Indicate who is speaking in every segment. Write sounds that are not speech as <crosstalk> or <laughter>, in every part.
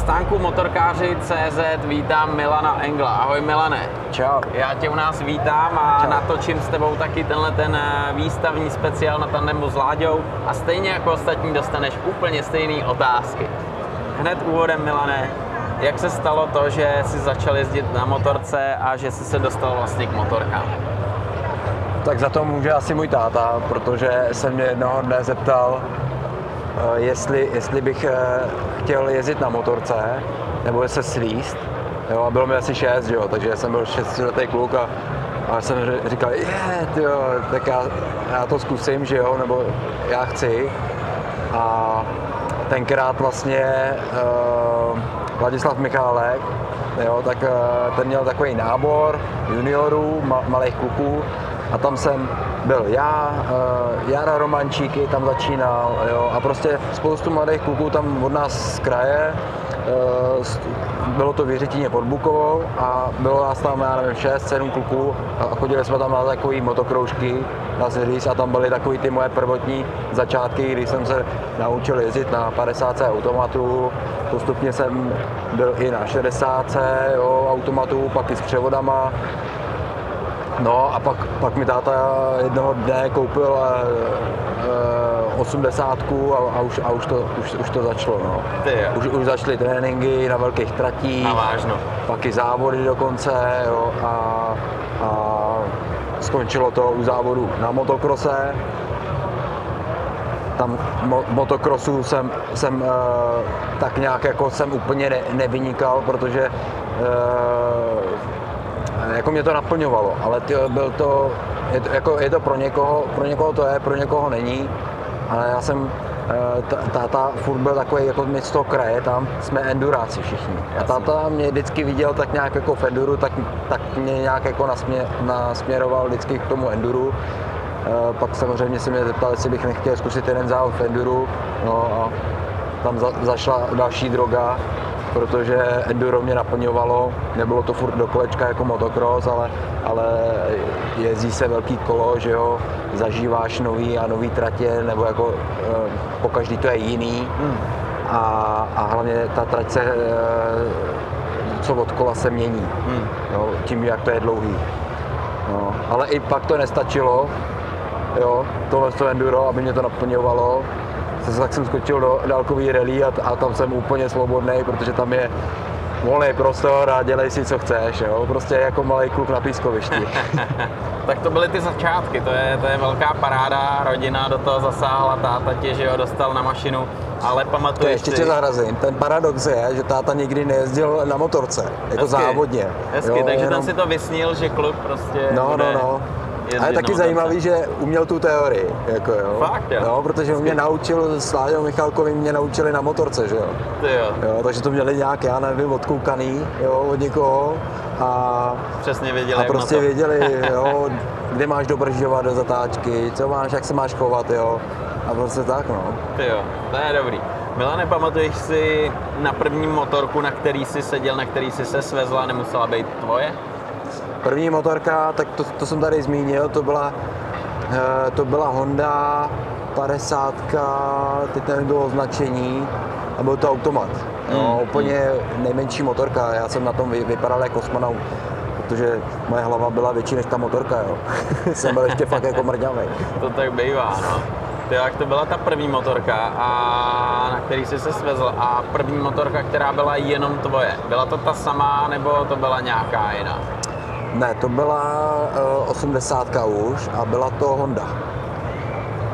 Speaker 1: stánku motorkáři CZ vítám Milana Engla. Ahoj Milane.
Speaker 2: Čau.
Speaker 1: Já tě u nás vítám a
Speaker 2: Čau.
Speaker 1: natočím s tebou taky tenhle ten eh, výstavní speciál na tandemu s Láďou a stejně jako ostatní dostaneš úplně stejné otázky. Hned úvodem Milane, jak se stalo to, že jsi začal jezdit na motorce a že jsi se dostal vlastně k motorkám?
Speaker 2: Tak za to může asi můj táta, protože se mě jednoho dne zeptal, jestli, jestli bych eh, chtěl jezdit na motorce, nebo se slíst. Jo, a bylo mi asi 6, jo, takže jsem byl 6 letý kluk a, a jsem říkal, je, tyjo, tak já, já to zkusím, že jo, nebo já chci. A tenkrát vlastně uh, Vladislav Michálek, jo, tak uh, ten měl takový nábor juniorů, ma, malých kluků a tam jsem byl já, uh, Jara Romančíky tam začínal, jo, a prostě spoustu mladých kluků tam od nás z kraje, s- bylo to v pod Bukovou a bylo nás tam, já nevím, 6, 7 kluků a chodili jsme tam na takový motokroužky, dá se říct, a tam byly takový ty moje prvotní začátky, kdy jsem se naučil jezdit na 50 automatu, postupně jsem byl i na 60 jo, automatu, pak i s převodama, No a pak, pak mi táta jednoho dne koupil eh, eh, 80 a, a, už, a už, to, už, už to začalo. No. Už, už začaly tréninky na velkých tratích,
Speaker 1: Na vážno.
Speaker 2: pak i závody dokonce jo, a, a skončilo to u závodu na motokrose. Tam mo- motokrosu jsem, jsem eh, tak nějak jako jsem úplně ne, nevynikal, protože eh, jako mě to naplňovalo, ale ty, byl to, je to, jako, je to pro někoho, pro někoho to je, pro někoho není, ale já jsem, eh, ta- táta furt byl takový jako my z toho kraje, tam jsme enduráci všichni. A táta mě vždycky viděl tak nějak jako v enduru, tak, tak mě nějak jako nasmě, nasměroval vždycky k tomu enduru. Eh, Pak samozřejmě se mě zeptal, jestli bych nechtěl zkusit jeden závod v enduru, no a tam za, zašla další droga, protože enduro mě naplňovalo, nebylo to furt do kolečka jako motocross, ale, ale jezdí se velký kolo, že jo, zažíváš nový a nový tratě, nebo jako eh, po každý to je jiný a, a hlavně ta trať se, eh, co od kola se mění,
Speaker 1: Hmm.
Speaker 2: jo, tím, jak to je dlouhý. No, ale i pak to nestačilo, jo, tohle to enduro, aby mě to naplňovalo. Tak jsem skočil do dálkový rally a, a tam jsem úplně svobodný, protože tam je volný prostor a dělej si, co chceš, jo. Prostě jako malý kluk na pískovišti. <laughs>
Speaker 1: Tak to byly ty začátky, to je, to je velká paráda, rodina do toho zasáhla, táta tě, že jo, dostal na mašinu, ale
Speaker 2: To
Speaker 1: pamatuješ
Speaker 2: ještě
Speaker 1: si...
Speaker 2: tě zarazím. Ten paradox je, že táta nikdy nejezdil na motorce, jako
Speaker 1: Hezky,
Speaker 2: závodně.
Speaker 1: Hezky,
Speaker 2: jo,
Speaker 1: takže
Speaker 2: jenom-
Speaker 1: tam si to vysnil, že kluk prostě
Speaker 2: No,
Speaker 1: bude
Speaker 2: no, no. A je taky zajímavý, že uměl tu teorii, jako jo.
Speaker 1: Fakt, jo?
Speaker 2: No, protože mě naučil, s Láďou Michalkovým mě naučili na motorce, že jo.
Speaker 1: Ty jo,
Speaker 2: jo. Takže to měli nějak, já nevím, odkoukaný, jo, od někoho. A,
Speaker 1: přesně věděli,
Speaker 2: a prostě
Speaker 1: to.
Speaker 2: věděli, <laughs> jo, kde máš dobržovat do zatáčky, co máš, jak se máš chovat, jo. A prostě tak, no.
Speaker 1: Ty jo, to je dobrý. Milane, pamatuješ si na první motorku, na který jsi seděl, na který jsi se svezla, nemusela být tvoje?
Speaker 2: První motorka, tak to, to jsem tady zmínil, to byla, eh, to byla Honda 50, teď nevím, bylo označení, a byl to automat. No,
Speaker 1: Mm,
Speaker 2: úplně nejmenší motorka, já jsem na tom vy- vypadal jako kosmonaut, protože moje hlava byla větší než ta motorka, jo. <laughs> jsem byl ještě fakt jako mrňavý.
Speaker 1: To tak bývá, no. Ty, jak to byla ta první motorka, a na který jsi se svezl a první motorka, která byla jenom tvoje. Byla to ta samá, nebo to byla nějaká jiná?
Speaker 2: Ne, to byla uh, 80 už a byla to Honda.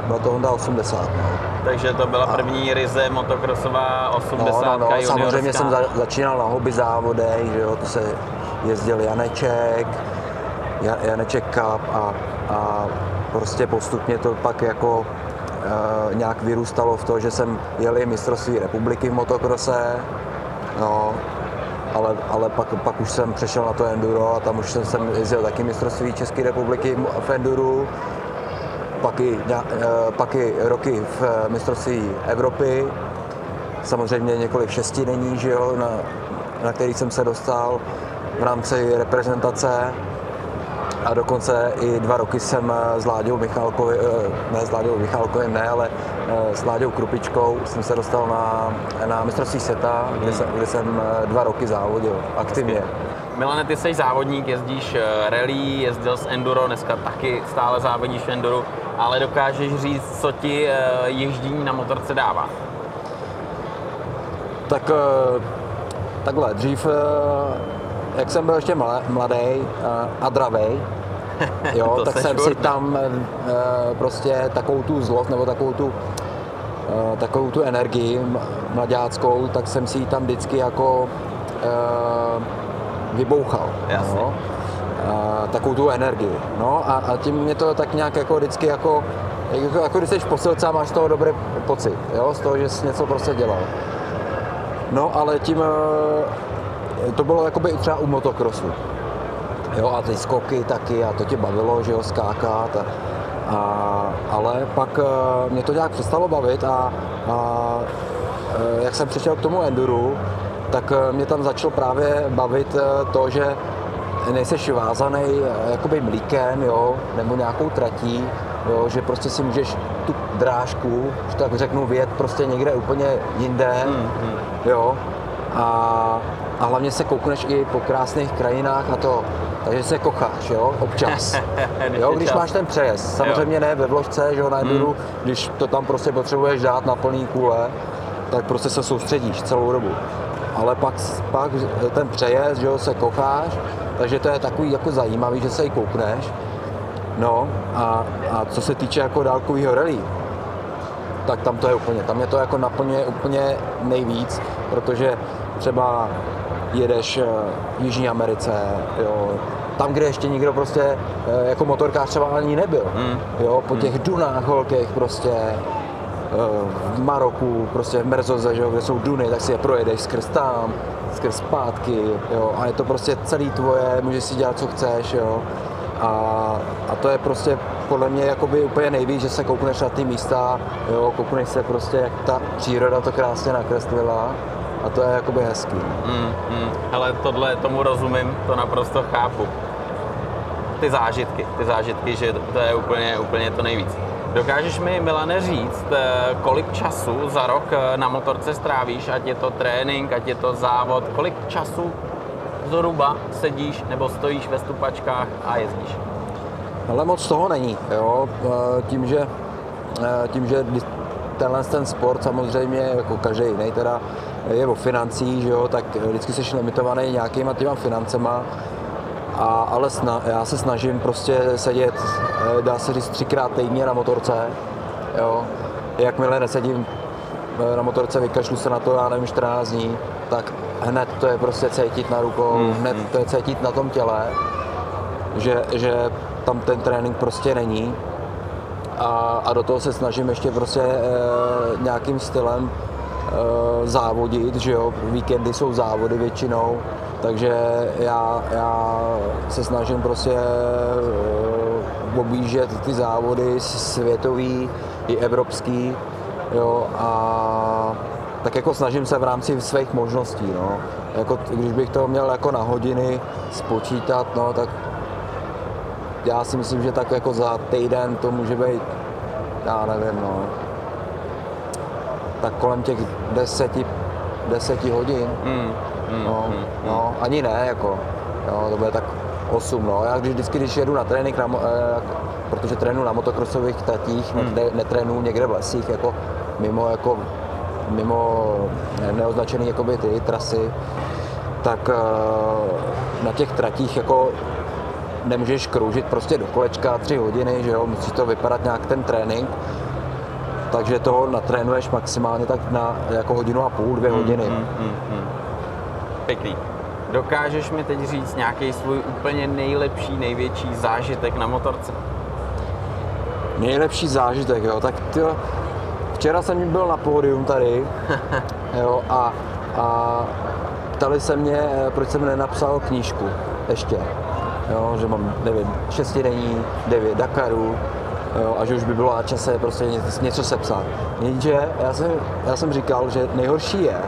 Speaker 2: Byla to Honda 80, no.
Speaker 1: Takže to byla první ryze motokrosová 80
Speaker 2: No, no, no, samozřejmě jsem za, začínal na hobby závodech, že jo, to se jezdil Janeček, Ja- Janeček Cup a, a prostě postupně to pak jako uh, nějak vyrůstalo v to, že jsem jel i mistrovství republiky v motokrose, no, ale, ale pak, pak už jsem přešel na to enduro a tam už jsem, jsem jezdil taky mistrovství České republiky v enduru, pak i, eh, pak i roky v mistrovství Evropy, samozřejmě několik šestinení, že jo, na, na který jsem se dostal v rámci reprezentace. A dokonce i dva roky jsem s Láďou Michalkovi, ne s Láďou Michalkovým, ne, ale s Láďou Krupičkou jsem se dostal na, na mistrovství světa, kde, jsem, kde jsem dva roky závodil aktivně.
Speaker 1: Milane, ty jsi závodník, jezdíš rally, jezdil s enduro, dneska taky stále závodíš v enduro, ale dokážeš říct, co ti ježdění na motorce dává?
Speaker 2: Tak takhle, dřív, jak jsem byl ještě mladý a dravej, jo, tak jsem si tam prostě takovou tu zlost nebo takovou tu takovou tu energii mladáckou, tak jsem si ji tam vždycky jako vybouchal.
Speaker 1: Jasně.
Speaker 2: No? A, takovou tu energii. No a, a tím mě to tak nějak jako vždycky jako, jako, jako když jsi v posilce a máš toho dobrý pocit, jo, z toho, že jsi něco prostě dělal. No ale tím to bylo jakoby třeba u motokrosu. Jo, a ty skoky taky a to tě bavilo, že jo, skákat. A, a, ale pak mě to nějak přestalo bavit a, a jak jsem přišel k tomu enduru, tak mě tam začalo právě bavit to, že nejseš vázaný jakoby mlíkem, jo, nebo nějakou tratí, jo, že prostě si můžeš tu drážku, že tak řeknu, vyjet prostě někde úplně jinde, mm, hmm. jo, a, a hlavně se koukneš i po krásných krajinách a to, takže se kocháš, jo, občas. <laughs> jo, když máš ten přejezd, samozřejmě ne ve vložce, že jo, na enduru, mm. když to tam prostě potřebuješ dát na plný kůle, tak prostě se soustředíš celou dobu. Ale pak, pak ten přejezd, že jo, se kocháš, takže to je takový jako zajímavý, že se i koukneš. No a, a co se týče jako dálkového rally, tak tam to je úplně, tam je to jako naplně úplně nejvíc, protože třeba jedeš v Jižní Americe, jo, tam, kde ještě nikdo prostě eh, jako motorkář třeba ani nebyl, mm. jo, po těch mm. dunách holkých prostě, eh, v Maroku, prostě v Merzoze, že jo, kde jsou duny, tak si je projedeš skrz tam, skrz zpátky, jo, a je to prostě celý tvoje, můžeš si dělat, co chceš, jo, a, a to je prostě podle mě jakoby úplně nejvíc, že se koukneš na ty místa, jo, koukneš se prostě, jak ta příroda to krásně nakreslila a to je jakoby hezký.
Speaker 1: Mm, mm. Hele, tohle tomu rozumím, to naprosto chápu. Ty zážitky, ty zážitky, že to je úplně, úplně to nejvíc. Dokážeš mi, Milane, říct, eh, kolik času za rok eh, na motorce strávíš, ať je to trénink, ať je to závod, kolik času zhruba sedíš nebo stojíš ve stupačkách a jezdíš?
Speaker 2: Ale moc toho není, jo. Eh, tím, že, tím, že tenhle ten sport samozřejmě, jako každý jiný teda, je o financích, že jo, tak vždycky jsi limitovaný nějakýma těma financema, a, ale sna, já se snažím prostě sedět, eh, dá se říct, třikrát týdně na motorce, jo. Jakmile nesedím eh, na motorce, vykašlu se na to, já nevím, 14 dní, tak hned to je prostě cítit na rukou, hmm. hned to je cítit na tom těle, že, že tam ten trénink prostě není. A, a do toho se snažím ještě prostě e, nějakým stylem závodit, že jo, víkendy jsou závody většinou, takže já, já se snažím prostě uh, objíždět ty závody světový i evropský, jo, a tak jako snažím se v rámci svých možností, no. Jako, když bych to měl jako na hodiny spočítat, no, tak já si myslím, že tak jako za týden to může být, já nevím, no, tak kolem těch deseti, deseti hodin. Mm. Hmm, no, hmm, no, ani ne, jako, jo, to bude tak 8, no. Já když, vždycky, když jedu na trénink, na, eh, protože trénu na motokrosových tatích, hmm. netrénu někde v lesích, jako mimo, jako, mimo neoznačený jakoby ty trasy, tak eh, na těch tratích jako nemůžeš kroužit prostě do kolečka tři hodiny, že jo, musí to vypadat nějak ten trénink, takže toho natrénuješ maximálně tak na jako hodinu a půl, dvě hmm, hodiny. Hmm, hmm, hmm
Speaker 1: pěkný. Dokážeš mi teď říct nějaký svůj úplně nejlepší, největší zážitek na motorce?
Speaker 2: Nejlepší zážitek, jo, tak ty, včera jsem byl na pódium tady, <laughs> jo, a, a ptali se mě, proč jsem nenapsal knížku ještě, jo, že mám, nevím, šestidenní, devět Dakarů, jo, a že už by bylo na čase prostě něco, sepsat. Jenže já jsem, já jsem říkal, že nejhorší je,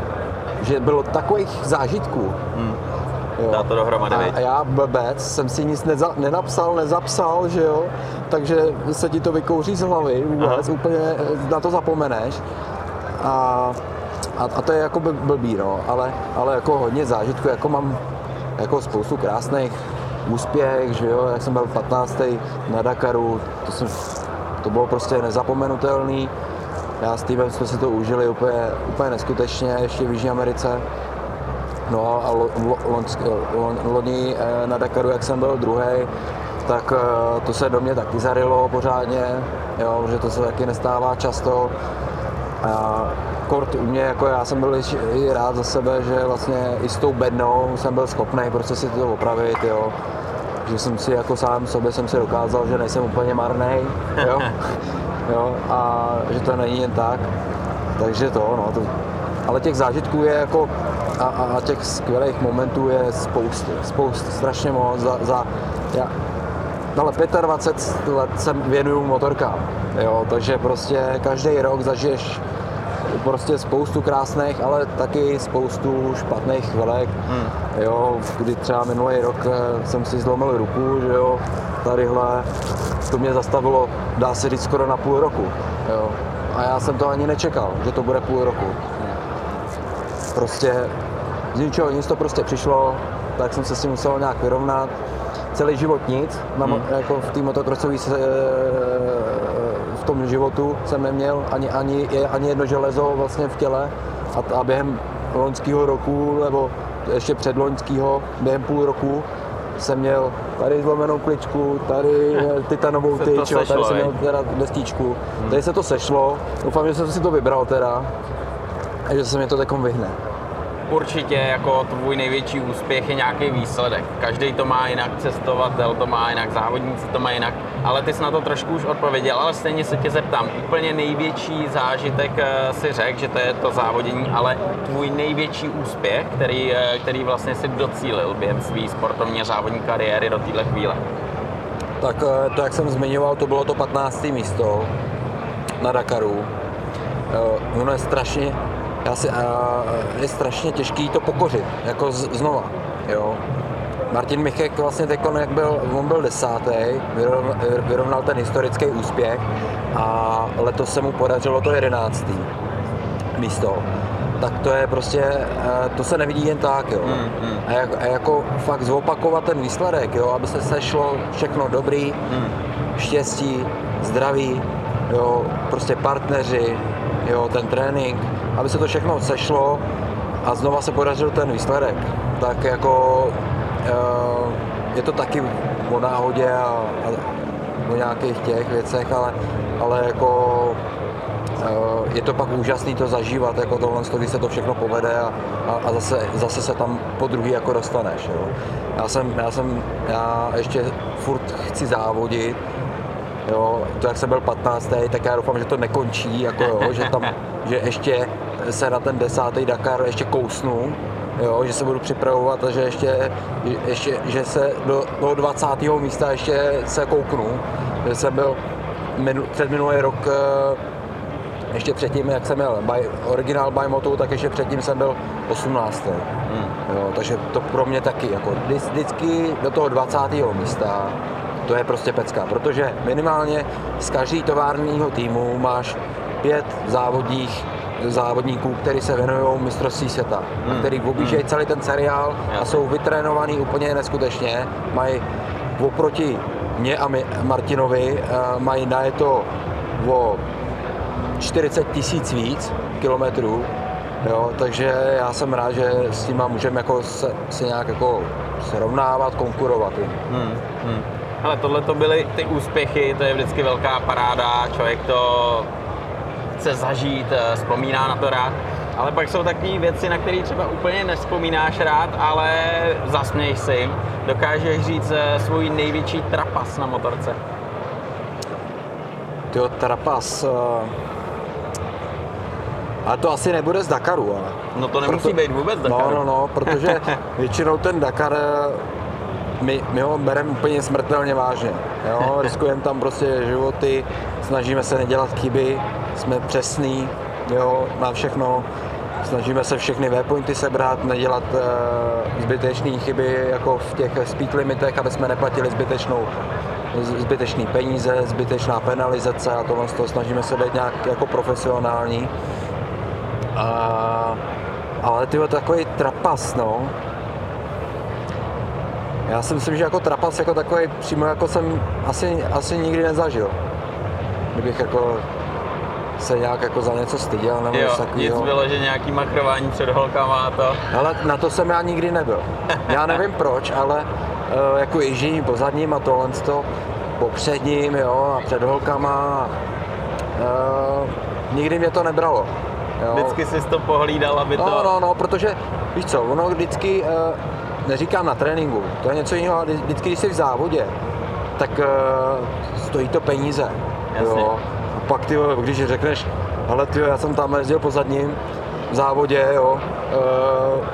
Speaker 2: že bylo takových zážitků, hmm. Jo.
Speaker 1: Dá to dohromady,
Speaker 2: a, a já blbec jsem si nic neza, nenapsal, nezapsal, že jo, takže se ti to vykouří z hlavy vůbec,
Speaker 1: Aha.
Speaker 2: úplně eh, na to zapomeneš. A, a, a to je jako bl- blbý, no, ale, ale jako hodně zážitků, jako mám jako spoustu krásných úspěch, že jo, jak jsem byl 15. na Dakaru, to, jsem, to bylo prostě nezapomenutelný. Já s týmem jsme si to užili úplně, úplně neskutečně, ještě v Jižní Americe. No a lo, lo, lonsk, lo, loni eh, na Dakaru, jak jsem byl druhý, tak eh, to se do mě taky zarilo pořádně, jo, protože to se taky nestává často. A kort u mě, jako já jsem byl i- i rád za sebe, že vlastně i s tou bednou jsem byl schopný prostě si to opravit, jo. Že jsem si jako sám sobě jsem si dokázal, že nejsem úplně marný, jo. <laughs> jo. A že to není jen tak. Takže to, no, to, ale těch zážitků je jako a, a, a těch skvělých momentů je spoustu, spoustu, strašně moc. Za, za, já, ale 25 let se věnuju motorkám, jo, takže prostě každý rok zažiješ prostě spoustu krásných, ale taky spoustu špatných chvilek. Hmm. Jo, kdy třeba minulý rok eh, jsem si zlomil ruku, že jo, tadyhle, to mě zastavilo, dá se říct, skoro na půl roku, jo. A já jsem to ani nečekal, že to bude půl roku. Prostě z ničeho nic to prostě přišlo, tak jsem se s tím musel nějak vyrovnat. Celý život nic, na, mo- jako v té motokrosové tom životu jsem neměl ani, ani, ani jedno železo vlastně v těle a, a během loňského roku, nebo ještě před loňského, během půl roku jsem měl tady zlomenou kličku, tady <laughs> eh, titanovou tyč, tady jsem měl teda destičku. Tady se to sešlo, doufám, že jsem si to vybral teda a že se mi to takom vyhne.
Speaker 1: Určitě jako tvůj největší úspěch je nějaký výsledek. Každý to má jinak, cestovatel to má jinak, závodníci to má jinak, ale ty jsi na to trošku už odpověděl, ale stejně se tě zeptám. Úplně největší zážitek eh, si řekl, že to je to závodění, ale tvůj největší úspěch, který, eh, který vlastně si docílil během své sportovně závodní kariéry do téhle chvíle.
Speaker 2: Tak eh, to, jak jsem zmiňoval, to bylo to 15. místo na Dakaru. Ono je strašně, já si, eh, je strašně těžký to pokořit, jako z, znova, jo. Martin Michek vlastně teď, jak byl, on byl desátý, vyrovnal, vyrovnal ten historický úspěch a letos se mu podařilo to jedenáctý místo. Tak to je prostě, to se nevidí jen tak, jo.
Speaker 1: Mm, mm.
Speaker 2: A, jak, a jako fakt zopakovat ten výsledek, jo, aby se sešlo všechno dobrý,
Speaker 1: Hmm.
Speaker 2: štěstí, zdraví, jo, prostě partneři, jo, ten trénink, aby se to všechno sešlo a znova se podařil ten výsledek. Tak jako eh, je to taky o náhodě a, a o nějakých těch věcech, ale, ale jako eh, je to pak úžasný to zažívat, jako tohle, když se to všechno povede a, a, a zase, zase se tam po druhý jako dostaneš. Jo. Já jsem, já jsem, já ještě furt chci závodit, Jo, to jak jsem byl 15. tak já doufám, že to nekončí, jako jo, že tam, že ještě se na ten desátý Dakar ještě kousnu, jo, že se budu připravovat a že ještě, ještě že se do toho 20. místa ještě se kouknu, že jsem byl minu, před minulý rok eh, ještě předtím, jak jsem měl by, originál by Motu, tak ještě předtím jsem byl 18.
Speaker 1: Hmm.
Speaker 2: Jo, takže to pro mě taky, jako vždy- vždycky do toho 20. místa, to je prostě pecka, protože minimálně z každý továrního týmu máš pět závodních závodníků, kteří se věnují mistrovství světa,
Speaker 1: Hmm,
Speaker 2: a který objíždějí celý ten seriál a jsou vytrénovaný úplně neskutečně, mají oproti mě a Martinovi, eh, mají najeto o 40 tisíc víc kilometrů, jo, takže já jsem rád, že s tím můžeme jako se, se nějak jako srovnávat, konkurovat.
Speaker 1: Hmm, hmm. Ale tohle to byly ty úspěchy, to je vždycky velká paráda, člověk to chce zažít, eh, vzpomíná na to rád. Ale pak jsou takové věci, na které třeba úplně nespomínáš rád, ale zasměješ si jim. Dokážeš říct eh, svůj největší trapas na motorce.
Speaker 2: Tyjo, trapas. eh, Ale to asi nebude z Dakaru, ale.
Speaker 1: No to nemusí být vůbec
Speaker 2: No,
Speaker 1: Dakaru.
Speaker 2: no, no, protože <laughs> většinou ten Dakar, my, my ho bereme úplně smrtelně vážně. Jo? <laughs> Riskujeme tam prostě životy, snažíme se nedělat chyby, jsme přesní jo, na všechno snažíme se všechny waypointy sebrat, nedělat uh, zbytečné chyby jako v těch speed limitech, aby jsme neplatili zbytečnou zbytečný peníze, zbytečná penalizace a tohle to snažíme se být nějak jako profesionální. A, ale ty takový trapas, no. Já si myslím, že jako trapas jako takový přímo jako jsem asi, asi nikdy nezažil. Kdybych jako se nějak jako za něco styděl nebo
Speaker 1: jo,
Speaker 2: něco
Speaker 1: nic bylo, že nějaký makrování před holkama a to.
Speaker 2: Ale na to jsem já nikdy nebyl. Já nevím <laughs> proč, ale uh, jako ježdění po zadním a tohle to, po předním, jo, a před holkama. Uh, nikdy mě to nebralo.
Speaker 1: Jo. Vždycky jsi to pohlídal, aby
Speaker 2: no,
Speaker 1: to...
Speaker 2: No, no, no, protože víš co, ono vždycky, uh, neříkám na tréninku, to je něco jiného, ale vždycky, když jsi v závodě, tak uh, stojí to peníze.
Speaker 1: Jasně. Jo
Speaker 2: pak ty, když řekneš, ale ty, já jsem tam jezdil po zadním v závodě, jo,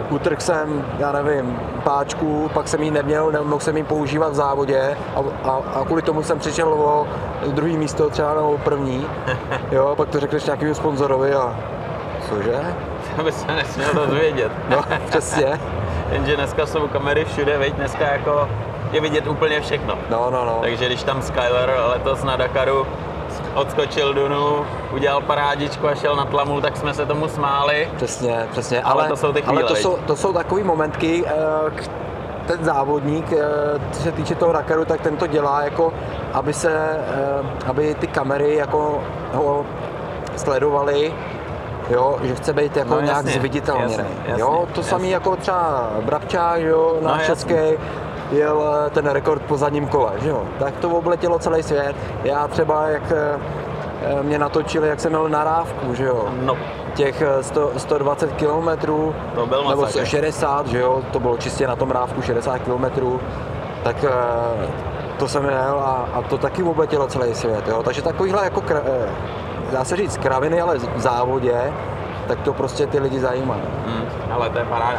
Speaker 2: uh, utrh jsem, já nevím, páčku, pak jsem ji neměl, nemohl jsem ji používat v závodě a, a, a kvůli tomu jsem přišel o druhý místo třeba nebo první, <laughs> jo, pak to řekneš nějakému sponzorovi a cože?
Speaker 1: To by se nesměl dozvědět. <laughs>
Speaker 2: no, přesně.
Speaker 1: Jenže dneska jsou kamery všude, veď dneska jako je vidět úplně všechno.
Speaker 2: No, no, no.
Speaker 1: Takže když tam Skyler letos na Dakaru odskočil Dunu, udělal parádičku a šel na tlamu, tak jsme se tomu smáli.
Speaker 2: Přesně, přesně.
Speaker 1: Ale, ale to jsou ty chvíle,
Speaker 2: ale to jsou, to jsou takový momentky, eh, ten závodník, eh, co se týče toho Dakaru, tak ten to dělá jako, aby se, eh, aby ty kamery jako ho sledovali, jo, že chce být jako no, nějak zviditelněný. Jo, to samé jako třeba Brabčák, jo, náš no, český, jel eh, ten rekord po zadním kole, že jo? Tak to obletělo celý svět. Já třeba, jak eh, eh, mě natočili, jak jsem měl narávku, že jo?
Speaker 1: No.
Speaker 2: Těch 100, 120 km,
Speaker 1: to byl
Speaker 2: nebo 60, že jo? To bylo čistě na tom rávku 60 km. Tak to jsem jel a, a to taky obletělo celý svět, jo? Takže takovýhle jako, dá se říct, kraviny, ale v závodě, tak to prostě ty lidi zajímá.
Speaker 1: Hmm, ale to je paráda.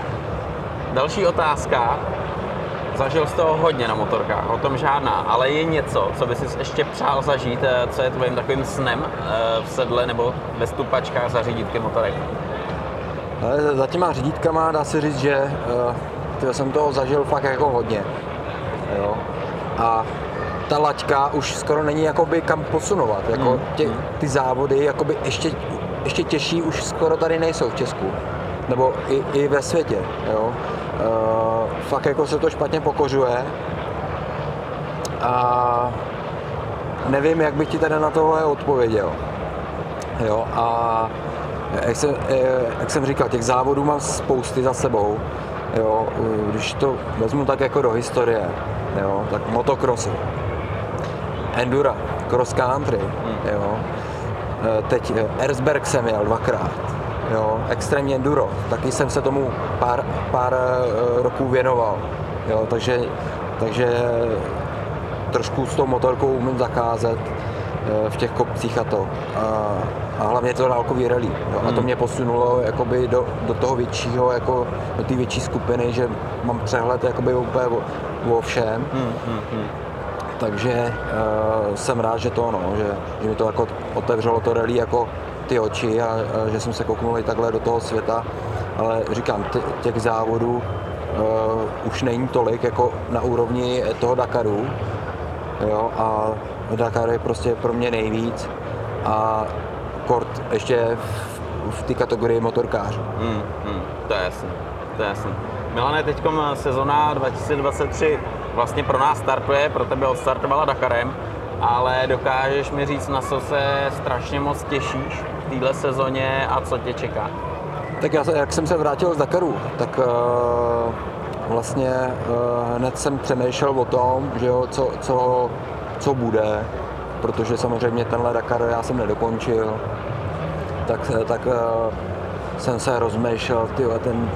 Speaker 1: Další otázka, Zažil jsi toho hodně na motorkách, o tom žádná, ale je něco, co bys si ještě přál zažít, eh, co je tvým takovým snem eh, v sedle nebo ve stupačkách za řídítky motorek?
Speaker 2: Ale za těma řídítkama dá se říct, že uh, jsem toho zažil fakt jako hodně. Jo. A ta laťka už skoro není jakoby kam posunovat. Jako hmm. tě, ty závody jakoby ještě, ještě těžší už skoro tady nejsou v Česku. Nebo i, i ve světě. Jo. Uh, fakt jako se to špatně pokořuje. A nevím, jak bych ti tady na tohle odpověděl. Jo, a jak jsem, eh, jak jsem říkal, těch závodů mám spousty za sebou. Jo, když to vezmu tak jako do historie, jo, tak motocrossy, endura, cross country, hmm. jo. Eh, teď Erzberg jsem jel dvakrát, jo, extrémně enduro, taky jsem se tomu pár, pár eh, roků věnoval, jo, takže, takže trošku s tou motorkou umím zakázet eh, v těch kopcích a to. A, a hlavně to dálkový rally. Jo. A to hmm. mě posunulo jakoby do, do toho většího, jako do té větší skupiny, že mám přehled jakoby úplně o, o všem. Hmm, hmm, hmm. Takže uh, jsem rád, že to, no, že, že mi to jako otevřelo to rally jako ty oči a, a že jsem se kouknul i takhle do toho světa, ale říkám, těch závodů uh, už není tolik jako na úrovni toho Dakaru, jo, a Dakar je prostě pro mě nejvíc a kort ještě v, v té kategorii motorkářů.
Speaker 1: Hmm, hmm, to je jasný, to je jasný. Milane, teď sezona 2023 vlastně pro nás startuje, pro tebe odstartovala Dakarem, ale dokážeš mi říct, na co se strašně moc těšíš v téhle sezóně a co tě čeká?
Speaker 2: Tak já, jak jsem se vrátil z Dakaru, tak uh, vlastně uh, hned jsem přemýšlel o tom, že jo, co, co, co bude, protože samozřejmě tenhle Dakar já jsem nedokončil, tak, tak uh, jsem se rozmýšlel, tyjo, ten,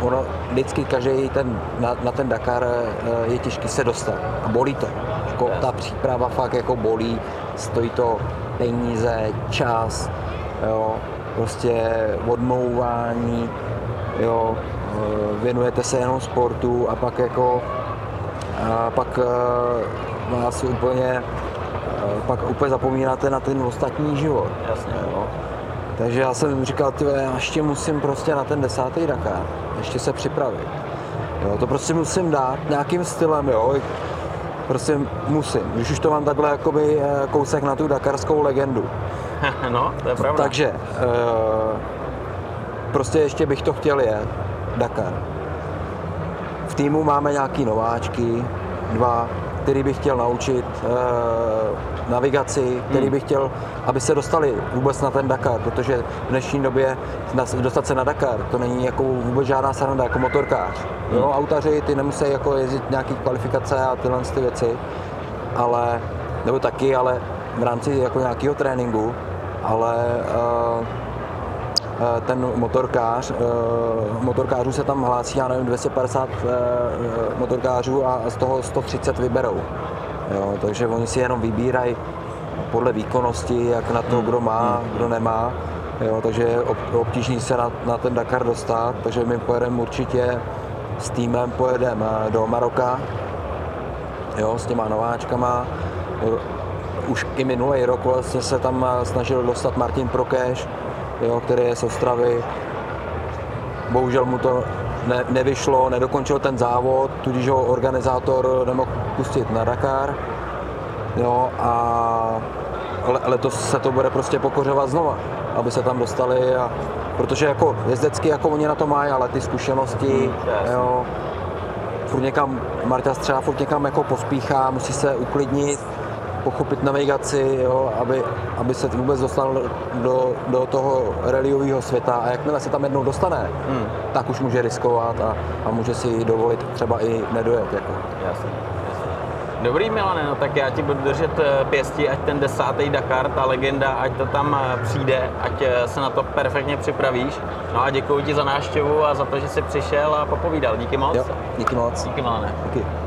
Speaker 2: ono, vždycky každý ten, na, na ten Dakar uh, je těžký se dostat a bolí to. Jako, ta příprava fakt jako bolí, stojí to peníze, čas, jo, prostě odmouvání, jo, eh, věnujete se jenom sportu a pak jako a pak eh, vás úplně eh, pak úplně zapomínáte na ten ostatní život.
Speaker 1: Jasně. Jo.
Speaker 2: Takže já jsem říkal, ty já ještě musím prostě na ten desátý Dakar, ještě se připravit. Jo, to prostě musím dát nějakým stylem, jo. Prostě musím, když už to mám takhle jakoby kousek na tu dakarskou legendu. <laughs>
Speaker 1: no, to je pravda.
Speaker 2: Takže eh, prostě ještě bych to chtěl jet, Dakar. V týmu máme nějaký nováčky, dva, který bych chtěl naučit eh, navigaci, který
Speaker 1: Hmm.
Speaker 2: bych chtěl, aby se dostali vůbec na ten Dakar, protože v dnešní době dostat se na Dakar, to není jako vůbec žádná sranda, jako motorkář. Jo,
Speaker 1: Hmm.
Speaker 2: autaři, ty nemusí jako jezdit nějaký kvalifikace a tyhle ty věci, ale, nebo taky, ale v rámci jako nějakého tréninku, ale eh, eh, ten motorkář, eh, motorkářů se tam hlásí, já nevím, 250 eh, motorkářů a z toho 130 vyberou. Jo, takže oni si jenom vybírají podle výkonnosti, jak na to, kdo má, kdo nemá. Jo, takže je ob- obtížný se na, na ten Dakar dostat, takže my pojedeme určitě s týmem pojedeme do Maroka, jo, s těma nováčkama. Už i minulý rok vlastně se tam snažil dostat Martin Prokeš, jo, který je z Ostravy. Bohužel mu to ne, nevyšlo, nedokončil ten závod, tudíž ho organizátor nemohl pustit na Dakar. Jo, a le, letos se to bude prostě pokořovat znova, aby se tam dostali a protože jako jezdecky jako oni na to mají, ale ty zkušenosti,
Speaker 1: jasně.
Speaker 2: jo, furt někam, Marta třeba furt někam jako pospíchá, musí se uklidnit, pochopit navigaci, jo, aby, aby se vůbec dostal do, do toho reliového světa a jakmile se tam jednou dostane,
Speaker 1: Hmm.
Speaker 2: tak už může riskovat a, a může si dovolit třeba i nedojet. Jako.
Speaker 1: Jasně. Dobrý Milane, no tak já ti budu držet eh, pěstí, ať ten desátý Dakar, ta legenda, ať to tam eh, přijde, ať eh, se na to perfektně připravíš. No a děkuji ti za návštěvu a za to, že jsi přišel a popovídal. Díky moc.
Speaker 2: Jo, díky moc.
Speaker 1: Díky Milane.
Speaker 2: Díky.